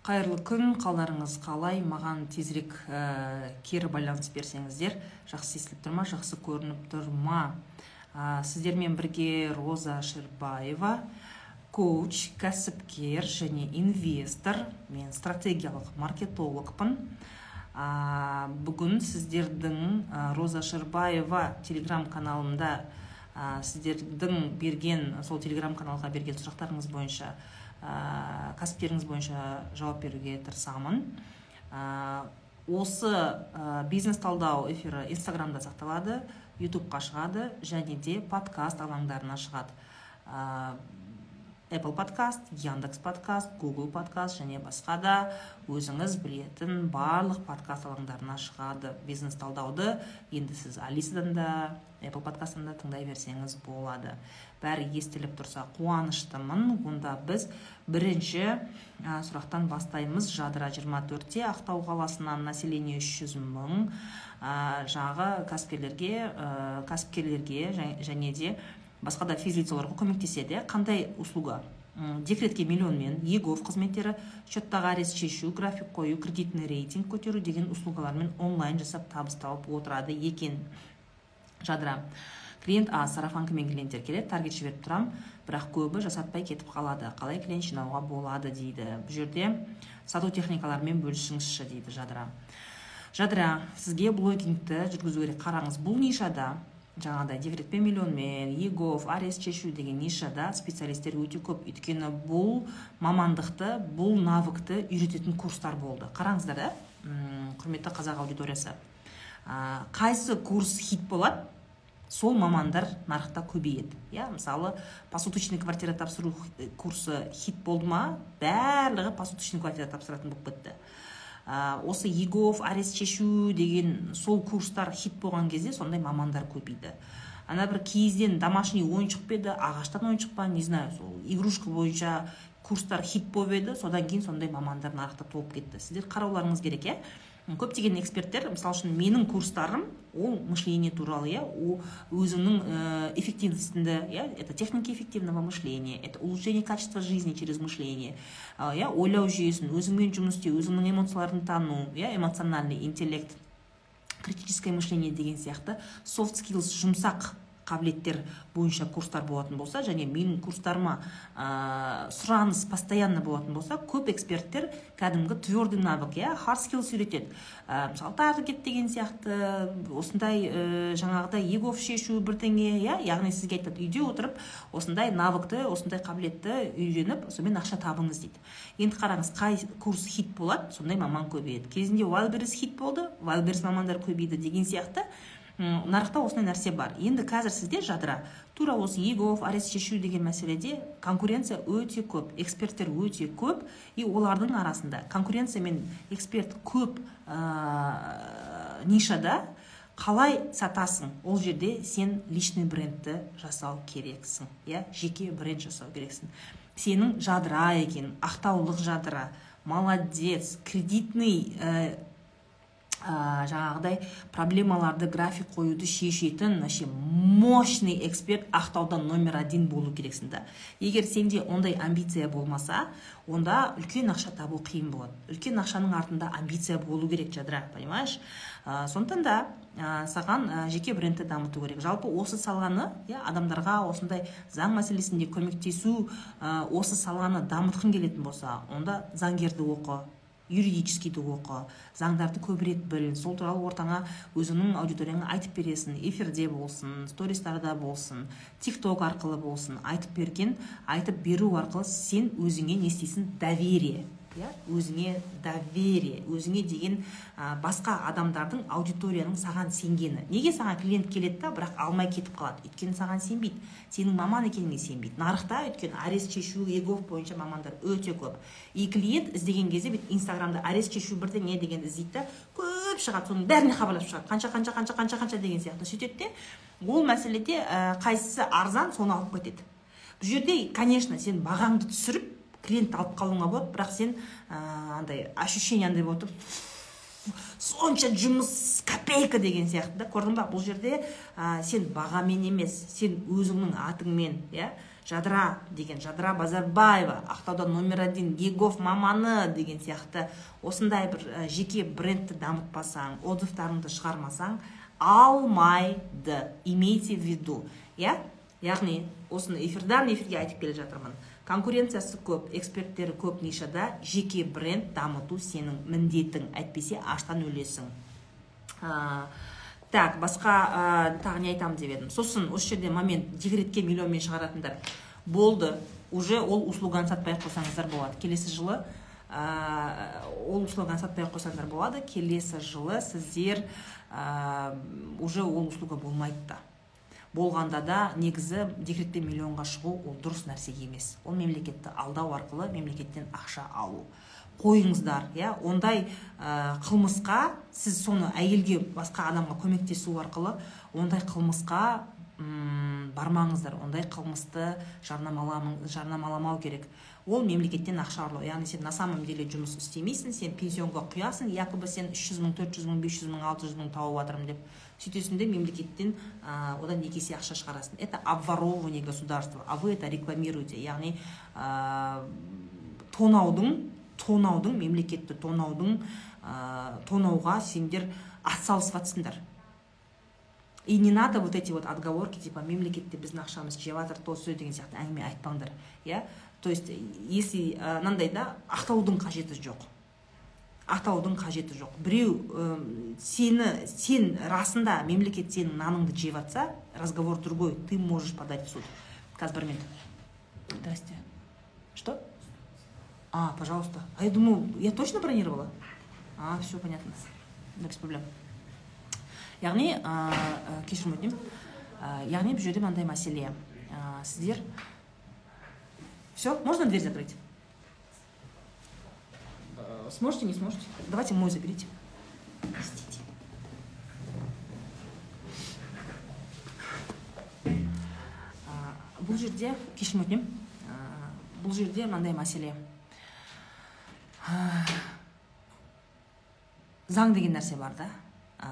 қайырлы күн қалдарыңыз қалай? Маған тезірек ә, кері байланыс берсеңіздер жақсы естіліп тұр ма жақсы көрініп тұр ма? Ә, сіздермен бірге роза шербаева коуч кәсіпкер және инвестор мен стратегиялық маркетологпын. Ә, бүгін сіздердің роза шербаева телеграм каналымда сіздердің берген сол телеграм каналға берген сұрақтарыңыз бойынша ә, кәсіптеріңіз бойынша жауап беруге тырысамын. Ә, осы ә, бизнес талдау эфирі инстаграмда сақталады ютубқа шығады және де подкаст алаңдарына шығады. Apple подкаст яндекс подкаст google подкаст және басқа да өзіңіз білетін барлық подкаст алаңдарына шығады. Бизнес талдауды енді сіз алисадан да apple подкасттан да тыңдай берсеңіз болады. Бәрі естіліп тұрса қуаныштымын. Онда біз бірінші ә, сұрақтан бастаймыз. Жадыра 24-те ақтау қаласынан население 300 мың жағы кәсіпкерлерге кәсіпкерлерге және де басқа да физлицаларға көмектеседі. Қандай услуга? Декретке миллионмен егов қызметтері счеттағы арест шешу график қою кредитный рейтинг көтеру деген услугалармен онлайн жасап табыс тауып отырады екен. Жадыра. Клиент а сарафанкамен клиенттер келеді таргет жіберіп тұрамын бірақ көбі жасатпай кетіп қалады. Қалай клиент жинауға болады дейді. Бұл жерде сату техникаларымен бөлісіңізші дейді жадыра. Жадыра сізге блогингті жүргізу керек қараңыз. Бұл нишада жаңағыдай декретпен миллионмен егов арест шешу деген нишада специалисттер өте көп. Өйткені бұл мамандықты бұл навыкты үйрететін курстар болды. Қараңыздар да? Құрметті қазақ аудиториясы. Қайсы курс хит болады сол мамандар нарықта көбейеді. Иә мысалы посуточный квартира тапсыру курсы хит болды ма барлығы посуточный квартира тапсыратын болып кетті ә, осы егов арест шешу деген сол курстар хит болған кезде сондай мамандар көбейді ана бір киізден домашний ойыншық па еді ағаштан ойыншық па не знаю сол игрушка бойынша курстар хит болып еді. Содан кейін сондай мамандар нарықта толып кетті. Сіздер қарауларыңыз керек иә? Көптеген эксперттер мысалы үшін менің курстарым ол мышление туралы иә өзіңнің ә, эффективностіңді иә это техника эффективного мышления это улучшение качества жизни через мышление. Иә ойлау жүйесін өзіңмен жұмыс істеу өзіңнің эмоцияларыңды тану иә эмоциональный интеллект критическое мышление деген сияқты софт skills жұмсақ қабілеттер бойынша курстар болатын болса және менің курстарыма ә, сұраныс постоянно болатын болса көп эксперттер кәдімгі твердый навык иә hard skills үйретеді. Ә, мысалы таргет деген сияқты осындай ә, жаңағыдай егов шешу бірдеңе иә яғни сізге айтады үйде отырып осындай навыкты осындай қабілетті үйреніп сонымен ақша табыңыз дейді. Енді қараңыз қай курс хит болады сондай маман көбейеді. Кезінде вайлберис хит болды вайлберис мамандар көбейді деген сияқты. Нарықта осындай нәрсе бар. Енді қазір сізде жадыра. Тура осы егов арест шешу деген мәселеде конкуренция өте көп эксперттер өте көп и олардың арасында конкуренция мен эксперт көп ә, нишада қалай сатасың? Ол жерде сен личный брендті жасау керексің иә? Жеке бренд жасау керексің. Сенің жадыра екен ақтаулық жадыра молодец кредитный ә, ә, жаңағыдай проблемаларды график қоюды шешетін вообще мощный эксперт ақтауда номер один болу керексің да. Егер сенде ондай амбиция болмаса онда үлкен ақша табу қиын болады. Үлкен ақшаның артында амбиция болу керек жадыра понимаешь? Ә, сондықтан да ә, саған ә, жеке брендті дамыту керек. Жалпы осы саланы иә адамдарға осындай заң мәселесінде көмектесу ә, осы саланы дамытқың келетін болса онда заңгерді оқы юридическийді оқы заңдарды көбірек біл сол туралы ортаңа өзіңнің аудиторияңа айтып бересің эфирде болсын стористарда болсын тик ток арқылы болсын айтып берген айтып беру арқылы сен өзіңе не істейсің? Доверие. Иә өзіңе доверие өзіңе деген ә, басқа адамдардың аудиторияның саған сенгені. Неге саған клиент келеді да бірақ алмай кетіп қалады? Өйткені саған сенбейді. Сенің маман екеніңе сенбейді. Нарықта өйткені арест шешу егов бойынша мамандар өте көп. И клиент іздеген кезде бүйтіп инстаграмда арест шешу бірдеңе деген іздейді да көп шығады. Соның бәріне хабарласып шығады. Қанша қанша қанша қанша қанша деген сияқты. Сөйтеді де ол мәселеде ә, қайсысы арзан соны алып кетеді. Бұл жерде конечно сен бағаңды түсіріп клиентті алып қалуыңа болады. Бірақ сен андай ощущение андай болып тұр сонша жұмыс копейка деген сияқты да көрдің ба? Бұл жерде ә, сен бағамен емес сен өзіңнің атыңмен иә? Жадыра деген жадыра базарбаева ақтауда номер один гегов маманы деген сияқты. Осындай бір жеке брендті дамытпасаң отзывтарыңды шығармасаң алмайды. Имейте в виду иә? Яғни осыны эфирдан эфирге айтып келе жатырмын. Конкуренциясы көп эксперттері көп нишада жеке бренд дамыту сенің міндетің әйтпесе аштан өлесің. Так басқа ә, тағы не айтамын деп едім. Сосын осы жерде момент декретке миллионмен шығаратындар. Болды уже ол услуганы сатпай ақ қойсаңыздар болады. Келесі жылы ә, ол услуганы сатпай ақ қойсаңыздар болады. Келесі жылы сіздер ә, уже ол услуга болмайды да. Болғанда да негізі декреттен миллионға шығу ол дұрыс нәрсе емес. Ол мемлекетті алдау арқылы мемлекеттен ақша алу. Қойыңыздар иә? Ондай ә, қылмысқа сіз соны әйелге басқа адамға көмектесу арқылы ондай қылмысқа м бармаңыздар. Ондай қылмысты жарнамаламау керек. Ол мемлекеттен ақша ұрлау яғни сен на самом деле жұмыс істемейсің сен пенсионға құясың якобы сен үш жүз мың төрт жүз мың бес жүз мың алты жүз мың тауып жатырмын деп сөйтесің де мемлекеттен ә, одан екі есе ақша шығарасың. Это обворовывание государства. А вы это рекламируете. Яғни ә, тонаудың тонаудың мемлекетті тонаудың ә, тонауға сендер атсалысып жатсыңдар и не надо вот эти вот отговорки типа мемлекетте біздің ақшамызды жеп жатыр то деген сияқты әңгіме айтпаңдар иә? То есть если мынандай да ақтаудың қажеті жоқ ақтаудың қажеті жоқ біреу ә, сені сен расында мемлекет сенің наныңды жеп жатса разговор другой ты можешь подать в суд қазір бір минут здрасте что А, пожалуйста. А я думаю, я точно бронировала? А, все понятно. без проблем. яғни ә, кешірім өтінемін яғни бұл жерде мынандай мәселе сіздер все можно дверь закрыть сможете не сможете давайте мой заберите простите бұл жерде кешірім өтінемін бұл жерде мынандай мәселе заң деген нәрсе бар да ә,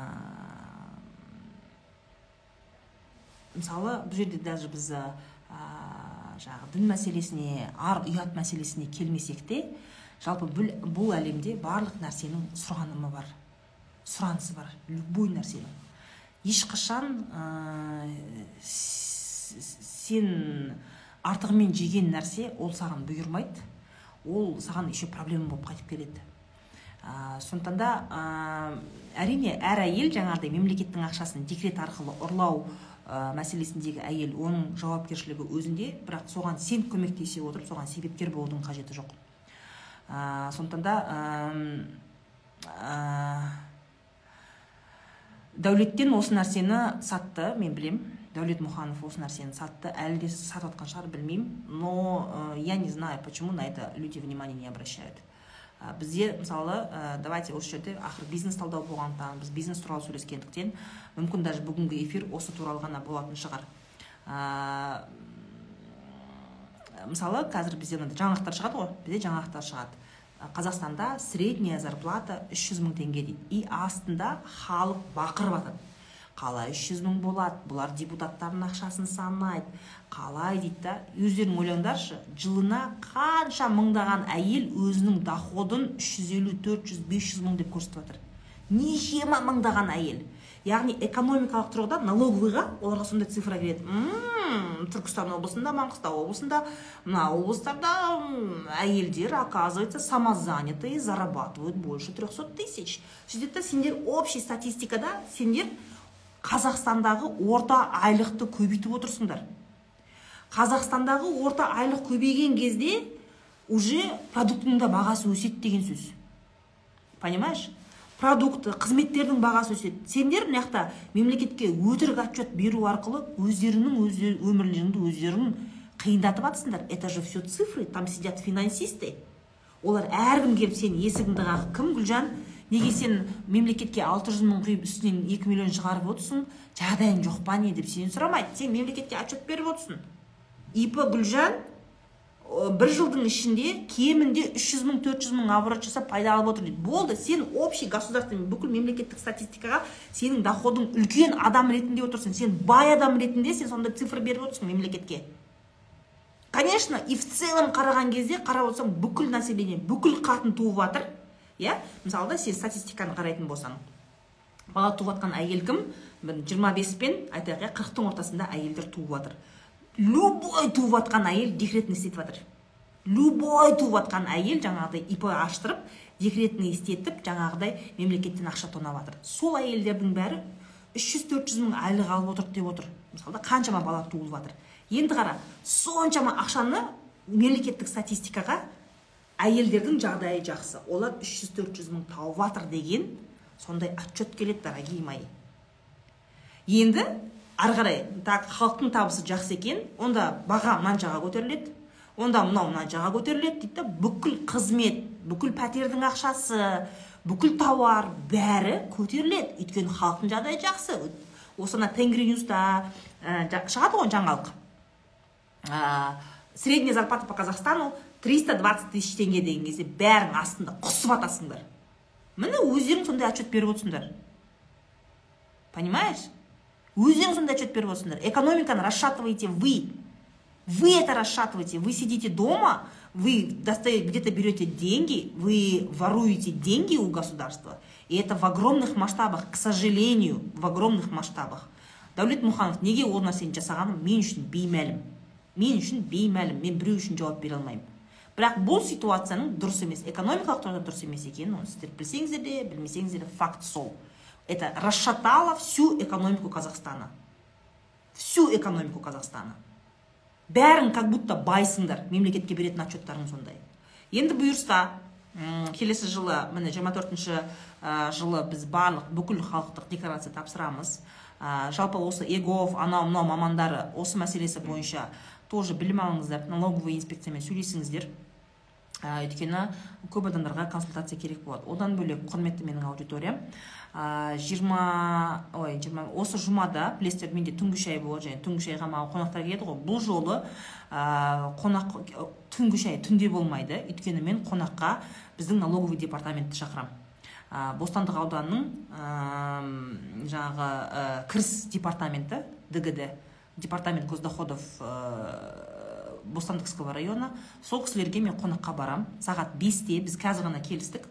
мысалы бұл жерде даже біз ә, жаңағы дін мәселесіне ар ұят мәселесіне келмесек те жалпы бұл, бұл әлемде барлық нәрсенің сұранымы бар сұранысы бар любой нәрсенің. Ешқашан ә, сен артығымен жеген нәрсе ол саған бұйырмайды ол саған еще проблема болып қайтып келеді. Ә, сондықтан да ә, әрине әр әйел жаңағыдай мемлекеттің ақшасын декрет арқылы ұрлау ә, мәселесіндегі әйел оның жауапкершілігі өзінде бірақ соған сен көмектесе отырып соған себепкер болудың қажеті жоқ. Ә, сондықтан да ә, дәулеттен осы нәрсені сатты мен білемін дәулет мұханов осы нәрсені сатты. Әлі де сатып жатқан шығар білмеймін. Но я не знаю почему на это люди внимание не обращают. Ә, бізде мысалы ә, давайте осы жерде ақыры бизнес талдау болғандықтан біз бизнес туралы сөйлескендіктен мүмкін даже бүгінгі эфир осы туралы ғана болатын шығар. Ә, мысалы қазір бізде жаңалықтар шығады ғой. Бізде жаңалықтар шығады. Қазақстанда средняя зарплата 300 мың теңге дейді и астында халық бақырып жатады қалай үш жүз мың болады? Бұлар депутаттардың ақшасын санайды. Қалай дейді да? Өздерің ойлаңдаршы жылына қанша мыңдаған әйел өзінің доходын үш жүз елу төрт жүз бес жүз мың деп көрсетіп жатыр. Нешема мыңдаған әйел. Яғни экономикалық тұрғыда налоговыйға оларға сондай цифра келеді. Түркістан облысында маңғыстау облысында мына облыстарда әйелдер оказывается самозанятые зарабатывают больше трехсот тысяч. Сөйтеді да сендер общий статистикада сендер қазақстандағы орта айлықты көбейтіп отырсыңдар. Қазақстандағы орта айлық көбейген кезде уже продуктының да бағасы өседі деген сөз. Понимаешь? Продукты қызметтердің бағасы өседі. Сендер мына жақта мемлекетке өтірік отчет беру арқылы өздеріңнің өздер, өмірлеріңді өздерің қиындатып жатсыңдар это же все цифры там сидят финансисты. Олар әркім келіп сенің есігіңді қағып кім гүлжан? Неге сен мемлекетке алты жүз мың құйып үстінен екі миллион шығарып отырсың? Жағдайың жоқ па не деп сені сұрамайды. Сен мемлекетке отчет беріп отырсың. Ип гүлжан бір жылдың ішінде кемінде үш жүз мың төрт жүз мың оборот жасап пайда алып отыр дейді. Болды сен общий государственный бүкіл мемлекеттік статистикаға сенің доходың үлкен адам ретінде отырсың сен бай адам ретінде сен сондай цифр беріп отырсың мемлекетке. Конечно и в целом қараған кезде қарап отырсаң бүкіл население бүкіл қатын туып жатыр. Иә? Мысалы да сен статистиканы қарайтын болсаң бала туып жатқан әйел кім? Жиырма бес пен айтайық иә қырықтың ортасында әйелдер туып жатыр. Любой туып жатқан әйел декретный істетіп жатыр. Любой туып жатқан әйел жаңағыдай ип аштырып декретный істетіп жаңағыдай мемлекеттен ақша тонап жатыр. Сол әйелдердің бәрі үш жүз төрт жүз мың айлық алып отыр деп отыр. Мысалы да қаншама бала туылып жатыр. Енді қара соншама ақшаны мемлекеттік статистикаға әйелдердің жағдайы жақсы. Олар 300-400 мың тауып деген сондай отчет келеді дорогие мои. Енді ары қарай так халықтың табысы жақсы екен онда баға мынаншаға көтеріледі онда мынау мынаншаға көтеріледі дейді да бүкіл қызмет бүкіл пәтердің ақшасы бүкіл тауар бәрі көтеріледі. Өйткені халықтың жағдайы жақсы. Осы ана тенгринюста ә, шығады ғой жаңалық. Средняя зарплата по казахстану 320 тысяч теңге деген кезде бәрің астында құсып атасыңдар. Міне өздерің сондай отчет беріп отырсыңдар. Понимаешь? Өздерің сондай отчет беріп отырсыңдар. Экономиканы расшатываете вы. Вы это расшатываете. Вы сидите дома вы где-то берете деньги вы воруете деньги у государства. И это в огромных масштабах к сожалению в огромных масштабах. Дәулет мұханов неге ол нәрсені жасағаным? Мен үшін беймәлім. Мен үшін беймәлім. Мен біреу үшін жауап бере алмаймын. Бірақ бұл ситуацияның дұрыс емес экономикалық тұрғыдан дұрыс емес екенін оны сіздер білсеңіздер де білмесеңіздер де факт сол. Это расшатало всю экономику казахстана. Всю экономику казахстана. Бәрің как будто байсыңдар мемлекетке беретін отчеттарың сондай енді бұйырса келесі жылы міне жиырма төртінші жылы біз барлық бүкіл халықтық декларация тапсырамыз. Ә, жалпы осы егов анау мынау мамандары осы мәселесі бойынша тоже білім алыңыздар налоговый инспекциямен сөйлесіңіздер. Ә, өйткені көп адамдарға консультация керек болады. Одан бөлек құрметті менің аудиториям жиырма ой жиырма осы жұмада білесіздер менде түнгі шай болады және түнгі шайға маған қонақтар келеді ғой. Бұл жолы ә, қонақ түнгі шай түнде болмайды. Өйткені мен қонаққа біздің налоговый департаментті шақырамын. Ә, бостандық ауданының ә, жаңағы ә, кіріс департаменті дгд департамент госдоходов ә, бостандықского района. Сол кісілерге мен қонаққа барам. Сағат бесте біз қазір ғана келістік.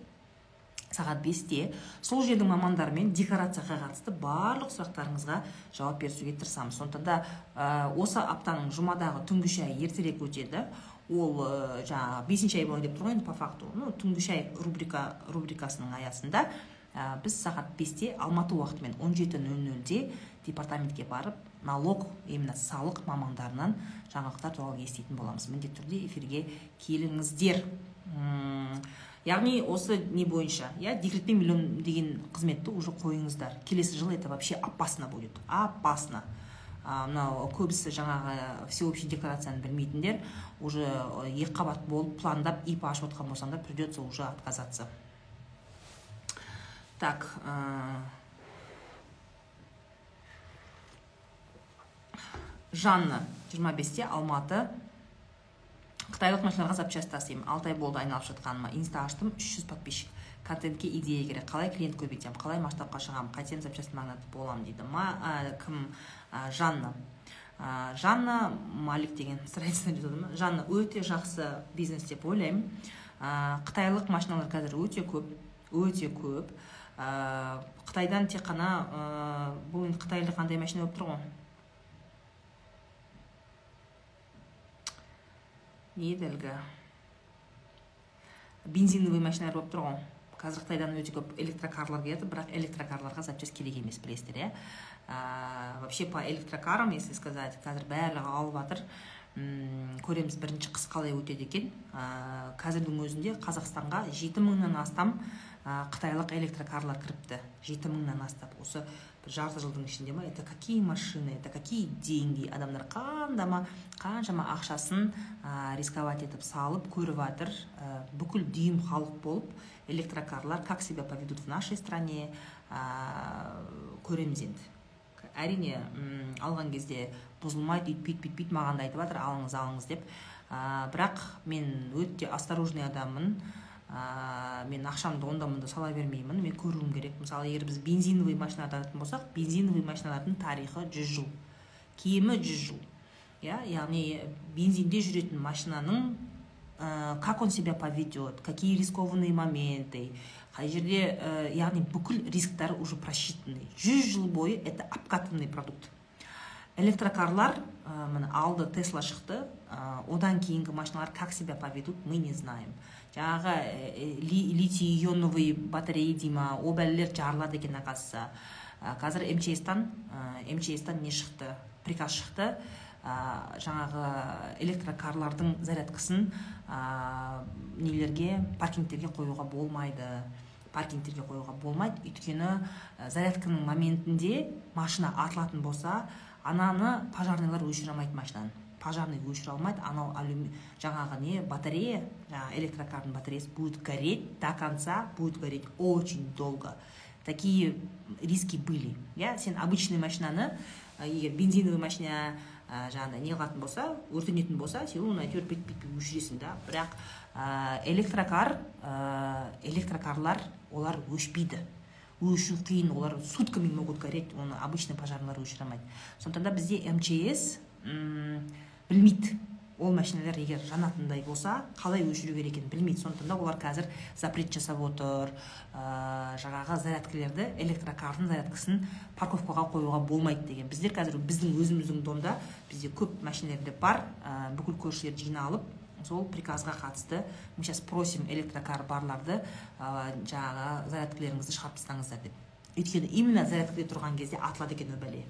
Сағат бесте. Сол жердің мамандарымен декорацияға қатысты барлық сұрақтарыңызға жауап беруге тырысамыз. Сондықтан да ә, осы аптаның жұмадағы түнгі шай ертерек өтеді. Ол ә, жаңағы бесінші ай болайын деп тұр ғой енді по факту. Ну түнгі шай рубрика рубрикасының аясында ә, біз сағат бесте алматы уақытымен он жеті нөл нөлде департаментке барып налог именно салық мамандарынан жаңалықтар туралы еститін боламыз. Міндетті түрде эфирге келіңіздер. Яғни осы не бойынша иә декретпен миллион деген қызметті уже қойыңыздар. Келесі жылы это вообще опасно будет опасно. Мынау көбісі жаңағы всеобщий декларацияны білмейтіндер уже екі қабат болып пландап ип ашып отқан болсаңдар придется уже отказаться. Так жанна жиырма бесте алматы. Қытайлық машиналарға запчасть тасимын алты ай болды айналып жатқаныма. Инста аштым үш жүз подписчик. Контентке идея керек. Қалай клиент көбейтемін? Қалай масштабқа шығамын? Қайтем запчасть магнаты боламын дейді ма ә, кім? Ә, жанна. Ә, жанна малик деген жанна өте жақсы бизнес деп ойлаймын. Ә, қытайлық машиналар қазір өте көп өте көп. Ә, қытайдан тек қана ә, бұл енді қытайлық қандай машина болып тұр ғой? Не еді әлгі бензиновый машиналар болып тұр ғой қазір қытайдан өте көп электрокарлар келеді бірақ электрокарларға запчасть керек емес білесіздер иә? Вообще по электрокарам если сказать қазір барлығы алып жатыр. Көреміз бірінші қыс қалай өтеді екен. Қазірдің өзінде қазақстанға жеті мыңнан астам қытайлық электрокарлар кіріпті. Жеті мыңнан астам осы жарты жылдың ішінде ма? Это какие машины? Это какие деньги? Адамдар қандама қаншама ақшасын ә, рисковать етіп салып көріп жатыр ә, бүкіл дүйім халық болып электрокарлар как себя поведут в нашей стране? Ә, көреміз енді. Әрине алған кезде бұзылмайды үйтпейді бүйтпейді маған да айтып жатыр алыңыз алыңыз деп. Ә, бірақ мен өте осторожный адаммын. Ә, мен ақшамды онда мұнда сала бермеймін. Мен көруім керек. Мысалы егер біз бензиновый машина алатын болсақ бензиновый машиналардың тарихы жүз жыл. Кемі жүз жыл. Иә яғни бензинде жүретін машинаның ә, как он себя поведет какие рискованные моменты қай жерде ә, яғни бүкіл рисктары уже просчитанный жүз жыл бойы это обкатанный продукт. Электрокарлар ә, міне алды тесла шықты. Ә, одан кейінгі машиналар как себя поведут мы не знаем. Жаңағы ә, литий ионовый батарея дей ма ол бәлелер жарылады екен оказывается. Қазір мчстан мчстан не шықты приказ шықты. Жаңағы электрокарлардың зарядкасын нелерге паркингтерге қоюға болмайды. Паркингтерге қоюға болмайды. Өйткені зарядканың моментінде машина атылатын болса ананы пожарныйлар өшіре алмайды машинаны пожарный өшіре алмайды анау жаңағы не батарея жаңағы электрокардың батареясы будет гореть до конца будет гореть очень долго. Такие риски были. Иә сен обычный машинаны егер бензиновый машина ә, жаңағыдай не қылатын болса өртенетін болса сен оны әйтеуір бүйтіп бүйтіп өшіресің да. Бірақ ә, электрокар ә, электрокарлар олар өшпейді. Өшу қиын олар сутками могут гореть оны обычный пожарныйлар өшіре сондықтан да бізде мчс білмейді. Ол машиналар егер жанатындай болса қалай өшіру керек екенін білмейді. Сондықтан да олар қазір запрет жасап отыр ә, жаңағы зарядкілерді электрокардың зарядкасын парковкаға қоюға болмайды деген. Біздер қазір біздің өзіміздің домда бізде көп машиналерде бар ә, бүкіл көршілер жиналып сол приказға қатысты мы сейчас просим электрокар барларды ә, жаңағы зарядкілеріңізді шығарып тастаңыздар деп. Өйткені именно зарядкіде тұрған кезде атылады екен ол бәле.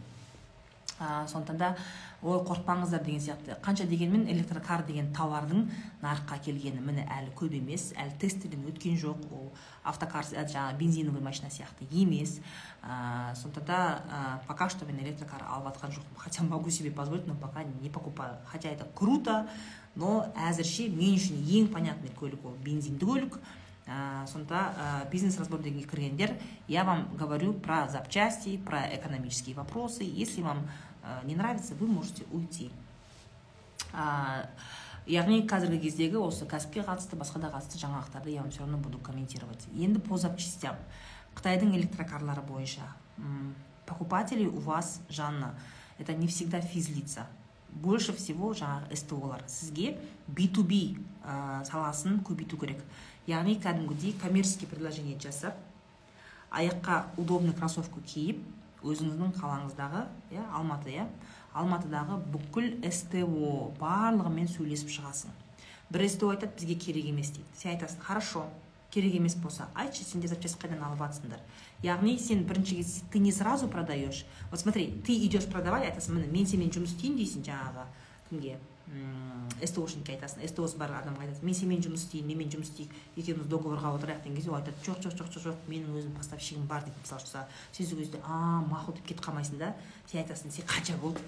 Ә, сондықтан да ой қорықпаңыздар деген сияқты. Қанша дегенмен электрокар деген тауардың нарыққа келгені міне әлі көп емес әлі тестіден өткен жоқ. Ол автокар жаңағы бензиновый машина сияқты емес. Ә, сондықтан да ә, пока что мен электрокар алып жатқан жоқпын. Хотя могу себе позволить но пока не покупаю. Хотя это круто но әзірше мен үшін ең понятный көлік ол бензинді көлік. ә, сонда ә, бизнес разбор дегенге кіргендер я вам говорю про запчасти про экономические вопросы. Если вам ә, не нравится вы можете уйти. Яғни қазіргі кездегі осы кәсіпке қатысты басқа да қатысты жаңалықтарды я вам все равно буду комментировать. Енді по запчастям. Қытайдың электрокарлары бойынша покупатели у вас жанна это не всегда физлица. Больше всего жаңағы столар сізге b2b ә, саласын көбейту керек. Яғни кәдімгідей коммерческий предложение жасап аяққа удобный кроссовка киіп өзіңіздің қалаңыздағы иә алматы иә алматыдағы бүкіл сто барлығымен сөйлесіп шығасың. Бір сто айтады бізге керек емес дейді. Сен айтасың хорошо керек емес болса айтшы сендер запчасть қайдан алып жатсыңдар яғни сен бірінші ты не сразу продаешь. Вот смотри ты идешь продавать айтасың міне мен сенімен жұмыс істеймін дейсің жаңағы кімге? Стошникке айтасың стосы бар адамға айтасың. Мен сенімен жұмыс істеймін менімен жұмыс істейік? Екеуміз договорға отырайық деген кезде ол айтады жоқ жоқ жоқ жоқ менің өзім поставщигім бар дейді мысалы үшін сен сол кезде а мақұл деп кетіп қалмайсың да сен айтасың сен қанша болды?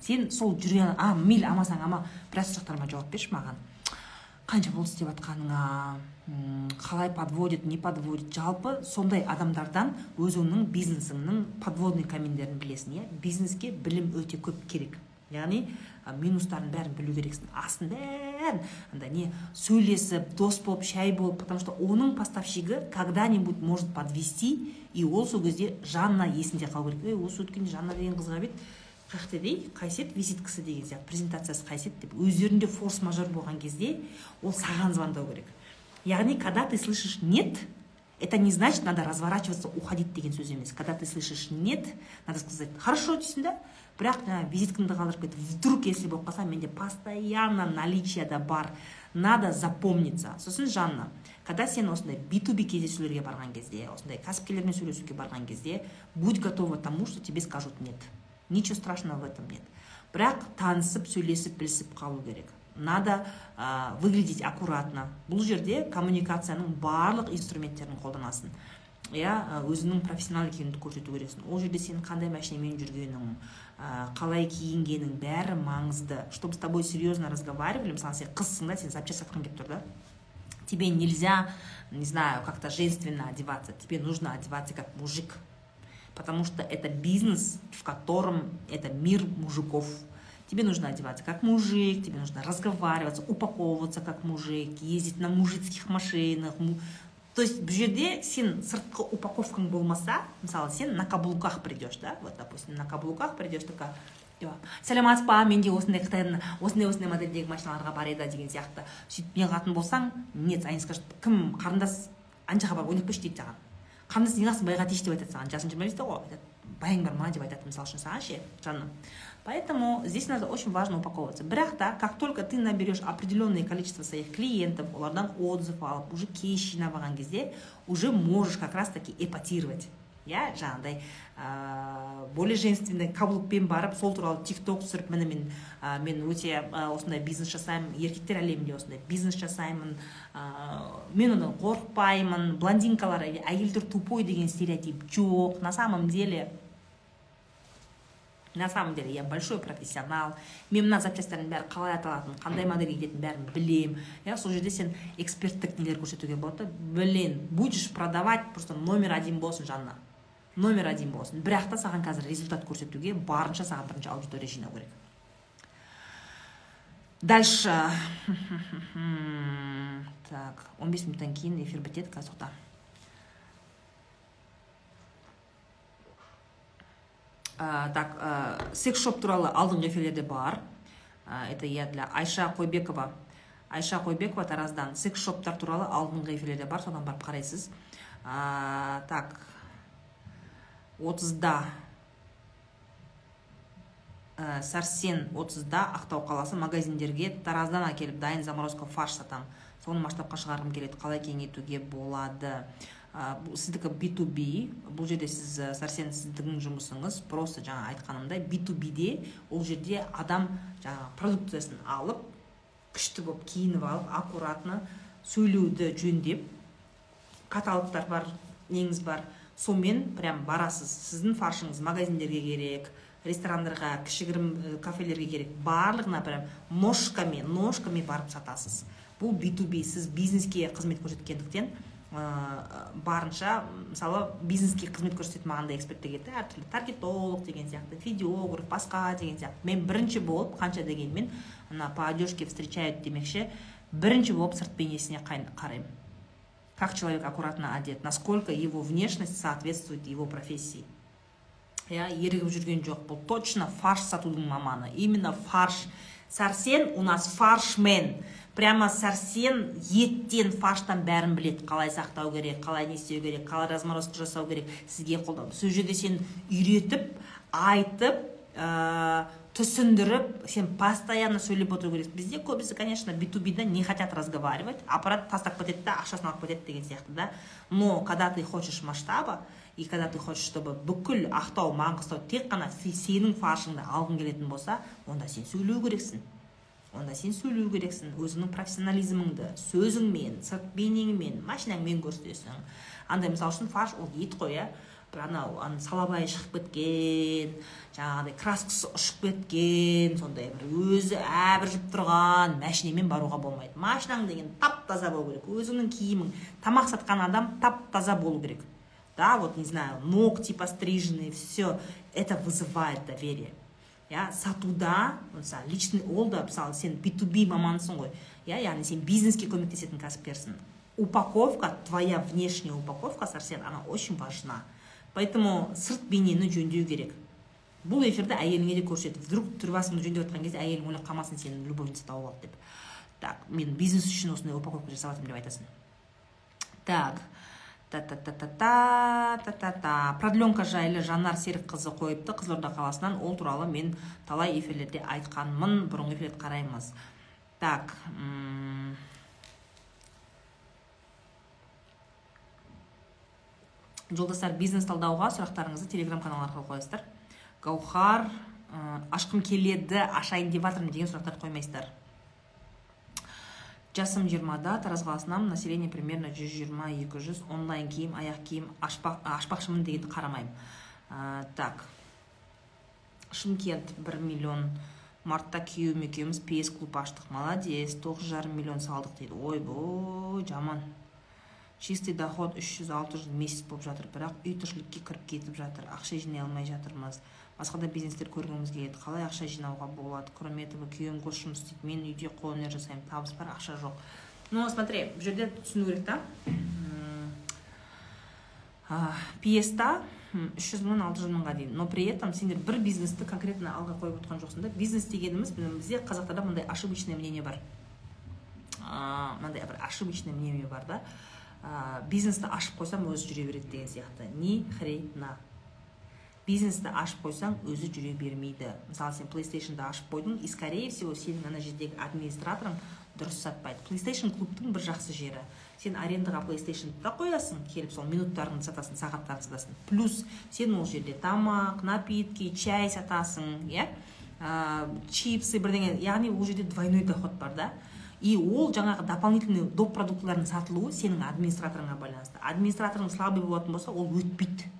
Сен сол жүрген а мейлі амасаң ама біраз сұрақтарыма жауап берші маған қанша болды істеп жатқаныңа? Қалай подводит не подводит? Жалпы сондай адамдардан өзіңнің бизнесіңнің подводный камендерін білесің иә? Бизнеске білім өте көп керек. Яғни минустарын бәрін білу керексің. Астын бәрін. Андай не сөйлесіп дос болып шай болып потому что оның поставщигі когда нибудь может подвести и ол сол кезде жанна есінде қалу керек. Ей осы өткенде жанна деген қызға бет дей қайсет визиткасы деген сияқты презентациясы қайсет деп өздерінде форс мажор болған кезде ол саған звондау керек яғни когда ты слышишь нет это не значит надо разворачиваться уходить деген сөз емес. Когда ты слышишь нет надо сказать хорошо дейсің да? Бірақ жаңағы визиткаңды қалдырып кет вдруг если болып қалса менде постоянно наличиеда бар. Надо запомниться. Сосын жанна когда сен осындай би ту би кездесулерге барған кезде осындай кәсіпкерлермен сөйлесуге барған кезде будь готова тому что тебе скажут нет ничего страшного в этом нет. Бірақ танысып сөйлесіп білісіп қалу керек. Надо ә, выглядеть аккуратно. Бұл жерде коммуникацияның барлық инструменттерін қолданасың. иә өзіңнің профессионал екеніңді көрсету керексің ол жерде сен қандай машинамен жүргенің ә, қалай киінгенің бәрі маңызды чтобы с тобой серьезно разговаривали мысалы сен қызсың да сен запчасть сатқың келіп тұр да тебе нельзя не знаю как то женственно одеваться тебе нужно одеваться как мужик потому что это бизнес в котором это мир мужиков тебе нужно одеваться как мужик, тебе нужно разговариваться, упаковываться как мужик, ездить на мужицких машинах. То есть бұл жерде сен сыртқы упаковкаң болмаса мысалы сен на каблуках придешь да? Вот допустим на каблуках придешь такая сәлеметсіз ба менде осындай қытайдың осындай осындай модельдегі машиналарға бар еді деген сияқты. Сөйтіп неғылатын болсаң нет они скажут кім қарындас ана жаққа барып ойнап келші дейді саған. Қарындас неғыласың байға тиіші деп айтады саған. Жасың жиырма бесте ғой. Байың бар ма деп айтады мысалы үшін саған ше жаным. Поэтому здесь надо очень важно упаковываться. Бірақ как только ты наберешь определенное количество своих клиентов, олардан отзыв алып, уже кейс жинап кезде, уже можешь как раз таки эпатировать иә жаңағыдай ә, более женственный каблукпен барып сол туралы тик ток түсіріп міне мен ә, мен өте ә, осындай бизнес жасаймын еркектер әлемінде осындай бизнес жасаймын ә, мен одан қорықпаймын блондинкалар әйелдер тупой деген стереотип жоқ на самом деле на самом деле я большой профессионал. Мен мына запчастьтардың бәрі қалай аталатынын қандай модельге кететінін бәрін білемін иә сол жерде сен эксперттік нелер көрсетуге болады да. Блин будешь продавать просто номер один болсын жанна. Номер один болсын. Бірақ та саған қазір результат көрсетуге барынша саған бірінші аудитория жинау керек. Дальше. Так 15 минуттан кейін эфир бітеді қазір тоқта. Ә, так ә, секс шоп туралы алдыңғы эфирлерде бар. Ә, это я для айша қойбекова. Айша қойбекова тараздан. Секс шоптар туралы алдыңғы эфирлерде бар содан барып қарайсыз. Ә, так отызда ә, сәрсен отызда ақтау қаласы магазиндерге тараздан әкеліп дайын заморозка фарш сатамын соны масштабқа шығарғым келеді қалай кеңейтуге болады? Ә, сіздікі b2b бұл жерде сіз сәрсен сіздің жұмысыңыз просто жаңа айтқанымдай b2bде ол жерде адам жаңа продукциясын алып күшті болып киініп алып аккуратно сөйлеуді жөндеп каталогтар бар неңіз бар. Сонымен прям барасыз. Сіздің фаршыңыз магазиндерге керек ресторандарға кішігірім кафелерге керек. Барлығына прям ножками ножками барып сатасыз. Бұл b2b сіз бизнеске қызмет көрсеткендіктен ә, барынша мысалы бизнеске қызмет көрсететін маған да эксперттер келді әртүрлі таргетолог деген сияқты видеограф басқа деген сияқты. Мен бірінші болып қанша дегенмен ана по одежке встречают демекші бірінші болып сырт бейнесіне қараймын. Как человек аккуратно одет насколько его внешность соответствует его профессии. Иә ерігіп жүрген жоқ. Бұл точно фарш сатудың маманы. Именно фарш. Сәрсен у нас фаршмен. Прямо сәрсен еттен фарштан бәрін білет қалай сақтау керек қалай не істеу керек қалай разморозка жасау керек сізге қолдау. Сол жерде сен үйретіп айтып ә, түсіндіріп сен постоянно сөйлеп отыру керексің бізде көбісі конечно би ту бида не хотят разговаривать. Аппарат тастап кетеді да ақшасын алып кетеді деген сияқты да. Но когда ты хочешь масштаба и когда ты хочешь чтобы бүкіл ақтау маңғыстау тек қана сенің фаршыңды алғың келетін болса онда сен сөйлеу керексің. Онда сен сөйлеу керексің өзіңнің профессионализміңді сөзіңмен сырт бейнеңмен машинаңмен көрсетесің. Андай мысалы үшін фарш ол ет қой иә. Бір анау салабайы шығып кеткен жаңағыдай краскасы ұшып кеткен сондай бір өзі әбіржіп тұрған машинамен баруға болмайды. Машинаң деген тап таза болу керек. Өзіңнің киімің тамақ сатқан адам тап таза болу керек. Да вот не знаю ногти постриженные все это вызывает доверие. Иә сатуда мысалы личный ол да мысалы сен би ту би мамансың ғой. Иә яғни сен бизнеске көмектесетін кәсіпкерсің упаковка твоя внешняя упаковка сәрсен она очень важна. Поэтому сырт бейнені жөндеу керек. Бұл эфирді әйеліңе де көрсет. Вдруг басыңды жөндеп жатқан кезде әйелің ойлап қалмасын сенің любовница тауып алды деп. Так мен бизнес үшін осындай упаковка жасап жатырмын деп айтасың. Так та та та та та та та та продленка жайлы жанар серікқызы қойыпты. Қызылорда қаласынан ол туралы мен талай эфирлерде айтқанмын. Бұрынғы эфирлерді қараймыз. Так жолдастар бизнес талдауға сұрақтарыңызды телеграм канал арқылы қоясыздар гаухар ашқым келеді ашайын деп жатырмын деген сұрақтарды қоймайсыздар. Жасым жиырмада тараз қаласынан население примерно жүз жиырма екі жүз. Онлайн киім аяқ киім ашпақ, ашпақшымын дегенді қарамаймын. Ә, так. Шымкент бір миллион. Мартта күйеуім екеуміз пс клуб аштық. Молодец тоғыз жарым миллион салдық дейді. Ойбой жаман. Чистый доход үш жүз алты жүз месяц болып жатыр. Бірақ үй тіршілікке кіріп кетіп жатыр. Ақша жинай алмай жатырмыз. Басқа да бизнестер көргіміз келеді. Қалай ақша жинауға болады? Кроме этого күйеуім гос жұмыс істейді. Мен үйде қолөнер жасаймын. табыс бар ақша жоқ. Ну смотри бұл жерде түсіну керек та. Пьеста үш жүз мыңнан алты жүз мыңға дейін. Но при этом сендер бір бизнесті конкретно алға қойып отқан жоқсыңдар бизнес дегеніміз бізде қазақтарда мындай ошибочное мнение бар. Мынандай бір ошибочное мнение бар да. Бизнесті ашып қойсам өзі жүре береді деген сияқты. Ни хрена. Бизнесті ашып қойсаң өзі жүре бермейді. Мысалы сен плейстейшнді ашып қойдың и скорее всего сенің ана жердегі администраторың дұрыс сатпайды. Плейстейшн клубтың бір жақсы жері. Сен арендаға плейстейшнды да қоясың келіп сол минуттарыңды сатасың сағаттарыңды сатасың. Плюс сен ол жерде тамақ напитки чай сатасың иә? Чипсы бірдеңе яғни ол жерде двойной доход бар да? И ол жаңағы дополнительный доп продуктылардың сатылуы сенің администраторыңа байланысты. Администраторың слабый болатын болса ол өтпейді.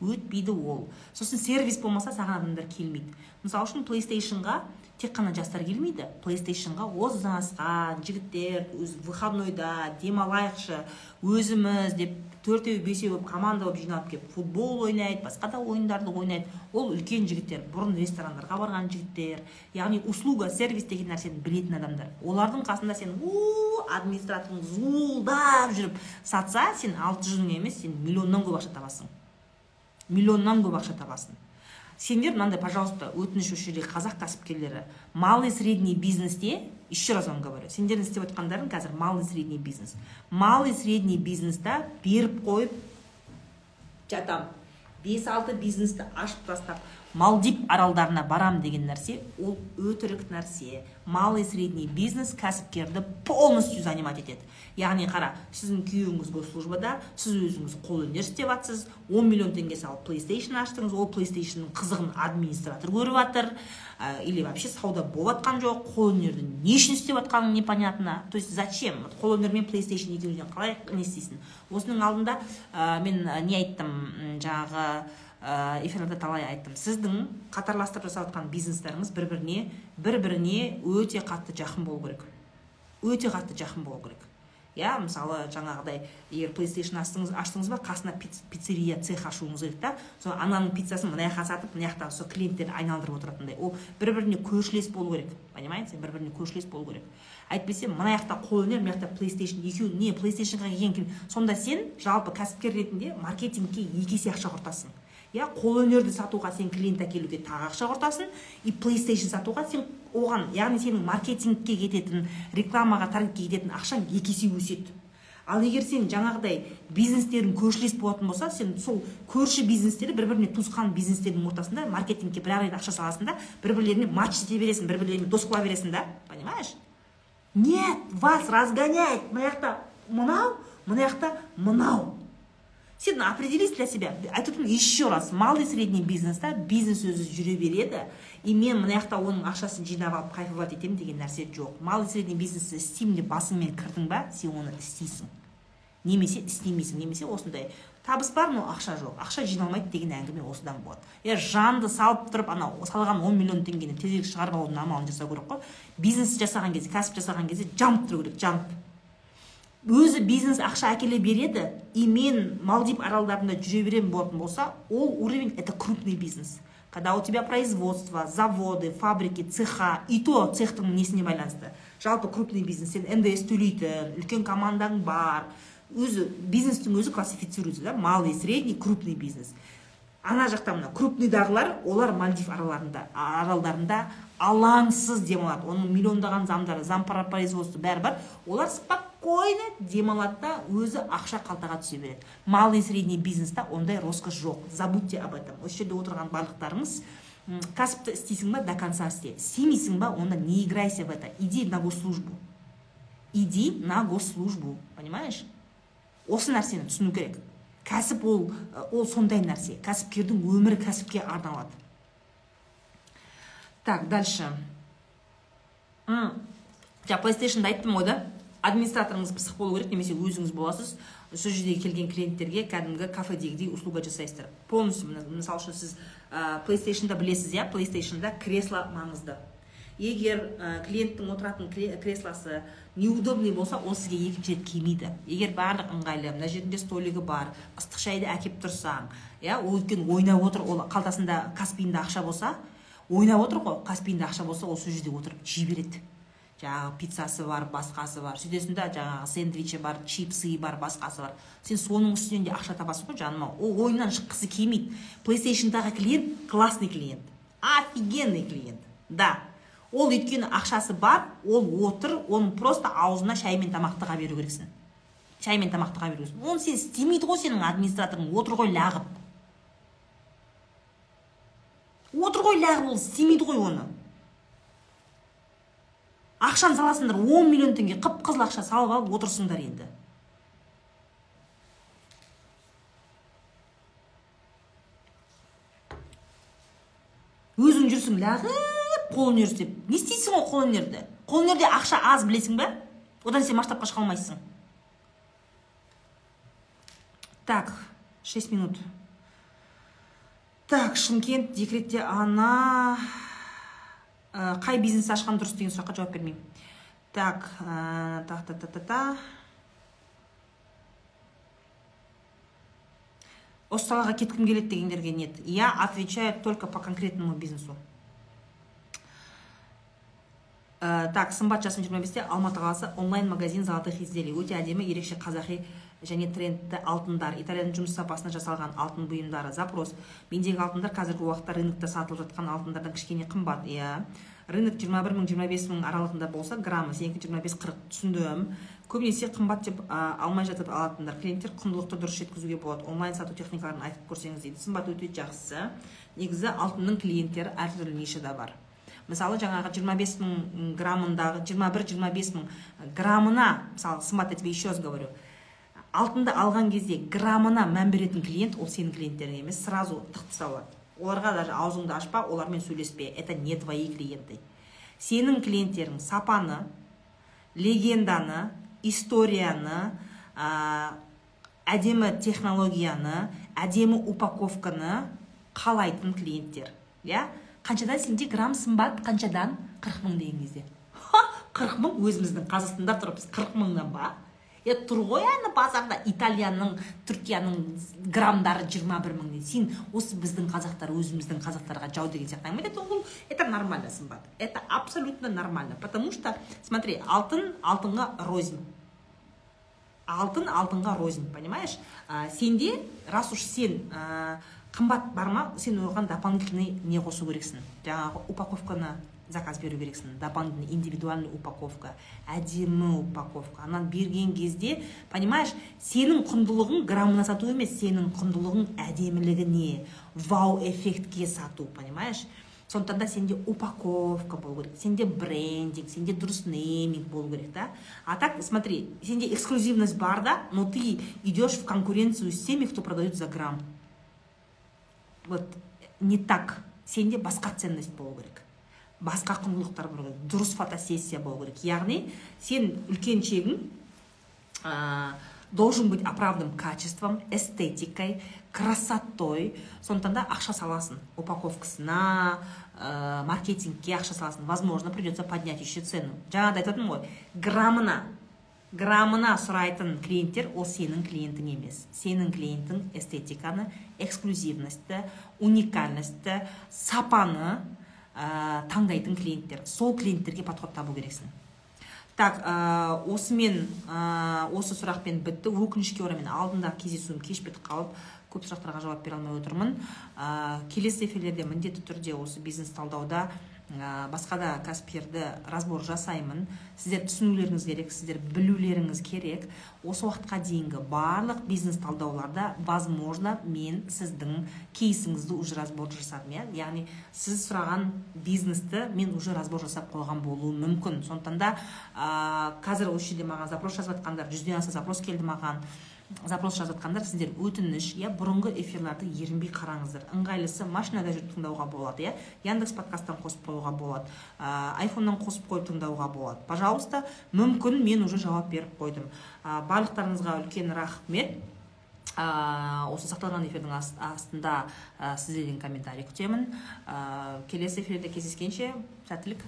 Өтпейді ол. Сосын сервис болмаса саған адамдар келмейді. Мысалы үшін плейстейшнға тек қана жастар келмейді. Плейстейшнға озасқан жігіттер өз выходнойда демалайықшы өзіміз деп төртеу бесеу болып команда болып жиналып келіп футбол ойнайды басқа да ойындарды ойнайды. Ол үлкен жігіттер бұрын ресторандарға барған жігіттер яғни услуга сервис деген нәрсені білетін адамдар. Олардың қасында сен у администраторың зуылдап жүріп сатса сен алты жүз мың емес сен миллионнан көп ақша табасың миллионнан көп ақша табасың. Сендер мынандай пожалуйста өтініш осы жердегі қазақ кәсіпкерлері малый средний бизнесте еще раз вам говорю сендердің істеп жатқандарың қазір малый средний бизнес. Малый средний бизнеста беріп қойып жатам. Бес алты бизнесті ашып тастап малдив аралдарына барам деген нәрсе ол өтірік нәрсе. Малый средний бизнес кәсіпкерді полностью занимать етеді. Яғни қара сіздің күйеуіңіз госслужбада сіз өзіңіз қолөнер істеп жатсыз он миллион теңге салып плейстейшн аштыңыз ол плейстейшнның қызығын администратор көріп жатыр ә, или вообще сауда болып жатқан жоқ қолөнерді не үшін істеп жатқаның непонятно. То есть зачем? Қолөнер мен плейстейшн екеуінен қалай не істейсің? Осының алдында ә, мен не айттым жаңағы эфирде талай айттым. Сіздің қатарластырып жасап жатқан бизнестеріңіз бір біріне бір біріне өте қатты жақын болу керек. Өте қатты жақын болу керек. Иә мысалы жаңағыдай егер плейстейшн аштыңыз аштыңыз ба қасына пиццерия цех ашуыңыз керек та сол ананың пиццасын мына жаққа сатып мына жақтан сол клиенттерді айналдырып отыратындай. Ол бір біріне көршілес болу керек. Понимаете? Бір біріне көршілес болу керек. Әйтпесе мына жақта қолөнер мына жақта плейстейшн екеуі не плейстейшнға келген сонда сен жалпы кәсіпкер ретінде маркетингке екі есе ақша құртасың. Иә қолөнерді сатуға сен клиент әкелуге тағы ақша құртасың. И плейстейшн сатуға сен оған яғни сенің маркетингке кететін рекламаға таргетке кететін ақшаң екі есе өседі. Ал егер сен жаңағыдай бизнестерің көршілес болатын болса сен сол көрші бизнестерді бір біріне туысқан бизнестердің ортасында маркетингке бір ақша саласың да бір бірлеріне матч ете бересің бір бірлеріне дос қыла бересің да понимаешь? Нет вас разгоняет. Мына жақта мынау мына жақта мынау. Сен определись для себя. Айтып отырмын еще раз малый средний бизнеста бизнес өзі жүре береді и мен мына жақта оның ақшасын жинап алып кайфовать етемін деген нәрсе жоқ. Малый средний бизнесті істеймін деп басыңмен кірдің ба сен оны істейсің. Немесе істемейсің немесе осындай. Табыс бар но ақша жоқ. Ақша жиналмайды деген әңгіме осыдан болады. Иә жанды салып тұрып анау салған он миллион теңгені тезірек шығарып алудың амалын жасау керек қой. Бизнес жасаған кезде кәсіп жасаған кезде жамп тұру керек жамп өзі бизнес ақша әкеле береді и мен малдив аралдарында жүре беремін болатын болса ол уровень это крупный бизнес. Когда у тебя производство заводы фабрики цеха и то цехтың несіне байланысты. Жалпы крупный бизнес сен ндс төлейтін үлкен командаң бар. Өзі бизнестің өзі классифицируется да? Малый средний крупный бизнес. Ана жақта мына крупныйдағылар олар мальдив араларында аралдарында алаңсыз демалады. Оның миллиондаған замдары зам производство бәрі бар. Олар спокойно демалады да өзі ақша қалтаға түсе береді. Малый средний бизнеста ондай роскошь жоқ. Забудьте об этом. Осы жерде отырған барлықтарыңыз кәсіпті істейсің ба до конца істе. Істемейсің ба онда не играйся в это. Иди на госслужбу. Иди на госслужбу. Понимаешь? Осы нәрсені түсіну керек. Кәсіп ол ол сондай нәрсе. Кәсіпкердің өмірі кәсіпке арналады. Так дальше. Жаңа плейстейшнды айттым ғой да. Администраторыңыз пысық болу керек немесе өзіңіз боласыз. Сол жерге келген клиенттерге кәдімгі кафедегідей услуга жасайсыздар. Полностью мысалы үшін сіз плейстейшнда білесіз иә? Плейстейшнда кресло маңызды. Егер ә, клиенттің отыратын креслосы неудобный болса ол сізге екінші рет келмейді. Егер барлық ыңғайлы мына жерінде столигі бар ыстық шайды әкеліп тұрсаң иә ол өйткені ойнап отыр ол қалтасында каспиінде ақша болса ойнап отыр ғой каспиінде ақша болса ол сол жерде отырып жей береді. Жаңағы пиццасы бар басқасы бар сөйтесің да жаңағы сэндвичі бар чипсы бар басқасы бар. Сен соның үстінен де ақша табасың ғой жаным ау ол ойыннан шыққысы келмейді. Плейстейшндағы клиент классный клиент офигенный клиент. Да. Ол өйткені ақшасы бар ол отыр оның просто аузына шай мен тамақ тыға беру керексің. Шай мен тамақ тыға беру керексің. Оны сен істемейді ғой сенің администраторың. Отыр ғой лағып. Отыр ғой лағып ол істемейді ғой оны. Ақшаны саласыңдар он миллион теңге қып қызыл ақша салып алып отырсыңдар енді. Өзің жүрсің лағып. Қолөнер істеп не істейсің ғой қолөнерді қолөнерде ақша аз білесің ба одан сен масштабқа шыға алмайсың. Так 6 минут. Так шымкент декретте ана ә, қай бизнес ашқан дұрыс деген сұраққа жауап бермеймін. Так ә, та та та та та. Осы салаға кеткім келеді дегендерге нет. Я отвечаю только по конкретному бизнесу. Ә, так сымбат жасым жиырма бесте алматы қаласы онлайн магазин золотых изделий өте әдемі ерекше қазақи және трендті алтындар. Итальян жұмыс сапасына жасалған алтын бұйымдары. Запрос. Мендегі алтындар қазіргі уақытта рынокта сатылып жатқан алтындардан кішкене қымбат. Иә. Рынок жиырма бір мың жиырма бес мың аралығында болса граммы сенікі жиырма бес қырық. Түсіндім. Көбінесе қымбат деп ә, алмай жатып алатындар. Клиенттер құндылықты дұрыс жеткізуге болады. Онлайн сату техникаларын айтып көрсеңіз дейді. Сымбат өте жақсы. Негізі алтынның клиенттері әртүрлі нишада бар. Мысалы жаңағы 25 мың граммындағы 21-25 мың граммына мысалы я тебе еще раз говорю алтынды алған кезде граммына мән беретін клиент ол сенің клиенттерің емес сразу тықты салады оларға даже аузыңды ашпа олармен сөйлеспе это не твои клиенты. Сенің клиенттерің сапаны легенданы историяны әдемі технологияны әдемі упаковканы қалайтын клиенттер иә? Қаншадан сенде грамм сымбат қаншадан? қырық мың деген кезде қырық мың? Өзіміздің қазақстанда тұрып қырық мыңнан ба? Е тұр ғой ана базарда италияның түркияның граммдары жиырма бір мың сен осы біздің қазақтар өзіміздің қазақтарға жау деген сияқты әңгіме ол это нормально сымбат. Это абсолютно нормально. Потому что смотри алтын алтынға рознь. Алтын алтынға рознь понимаешь? А, сенде раз уж сен ә, қымбат бар ма сен оған дополнительный не қосу керексің. Жаңағы упаковканы заказ беру керексің. Дополнительный индивидуальный упаковка әдемі упаковка. Анан берген кезде понимаешь сенің құндылығың граммына сату емес сенің құндылығың әдемілігіне вау эффектке сату понимаешь? Сондықтан да сенде упаковка болу керек сенде брендинг сенде дұрыс нейминг болу керек да а так смотри сенде эксклюзивность бар да но ты идешь в конкуренцию с теми кто продает за грамм. Вот не так. Сенде басқа ценность болу керек басқа құндылықтар болу керек дұрыс фотосессия болу керек. Яғни сен үлкен чегің ә, должен быть оправдан качеством эстетикой красотой. Сондықтан да ақша саласың. Упаковкасына ә, маркетингке ақша саласың. Возможно придется поднять еще цену. Жаңағыда айтып жатырмын ғой граммына граммына сұрайтын клиенттер ол сенің клиентің емес. Сенің клиентің эстетиканы эксклюзивностьті уникальностьті сапаны ә, таңдайтын клиенттер. Сол клиенттерге подход табу керексің. Так ә, осымен ә, осы сұрақпен бітті. Өкінішке орай мен алдында кездесуім кеш бітіп қалып көп сұрақтарға жауап бере алмай отырмын. Ә, келесі эфирлерде міндетті түрде осы бизнес талдауда ә, басқа да кәсіпкерді разбор жасаймын. Сіздер түсінулеріңіз керек сіздер білулеріңіз керек. Осы уақытқа дейінгі барлық бизнес талдауларда возможно мен сіздің кейсіңізді уже разбор жасадым иә? Яғни сіз сұраған бизнесті мен уже разбор жасап қойған болуым мүмкін. Сондықтан да ә, қазір осы жерде маған запрос жазып жатқандар жүзден аса запрос келді маған. Запрос жазып жатқандар сіздер өтініш иә бұрынғы эфирларды ерінбей қараңыздар. Ыңғайлысы машинада жүріп тыңдауға болады иә яндекс подкасттан қосып қоюға болады ә, айфоннан қосып қойып тыңдауға болады. Пожалуйста мүмкін мен уже жауап беріп қойдым. Ә, барлықтарыңызға үлкен рахмет. Ә, осы сақталған эфирдің астында ә, сіздерден комментарий күтемін. Ә, келесі эфирде кездескенше сәттілік.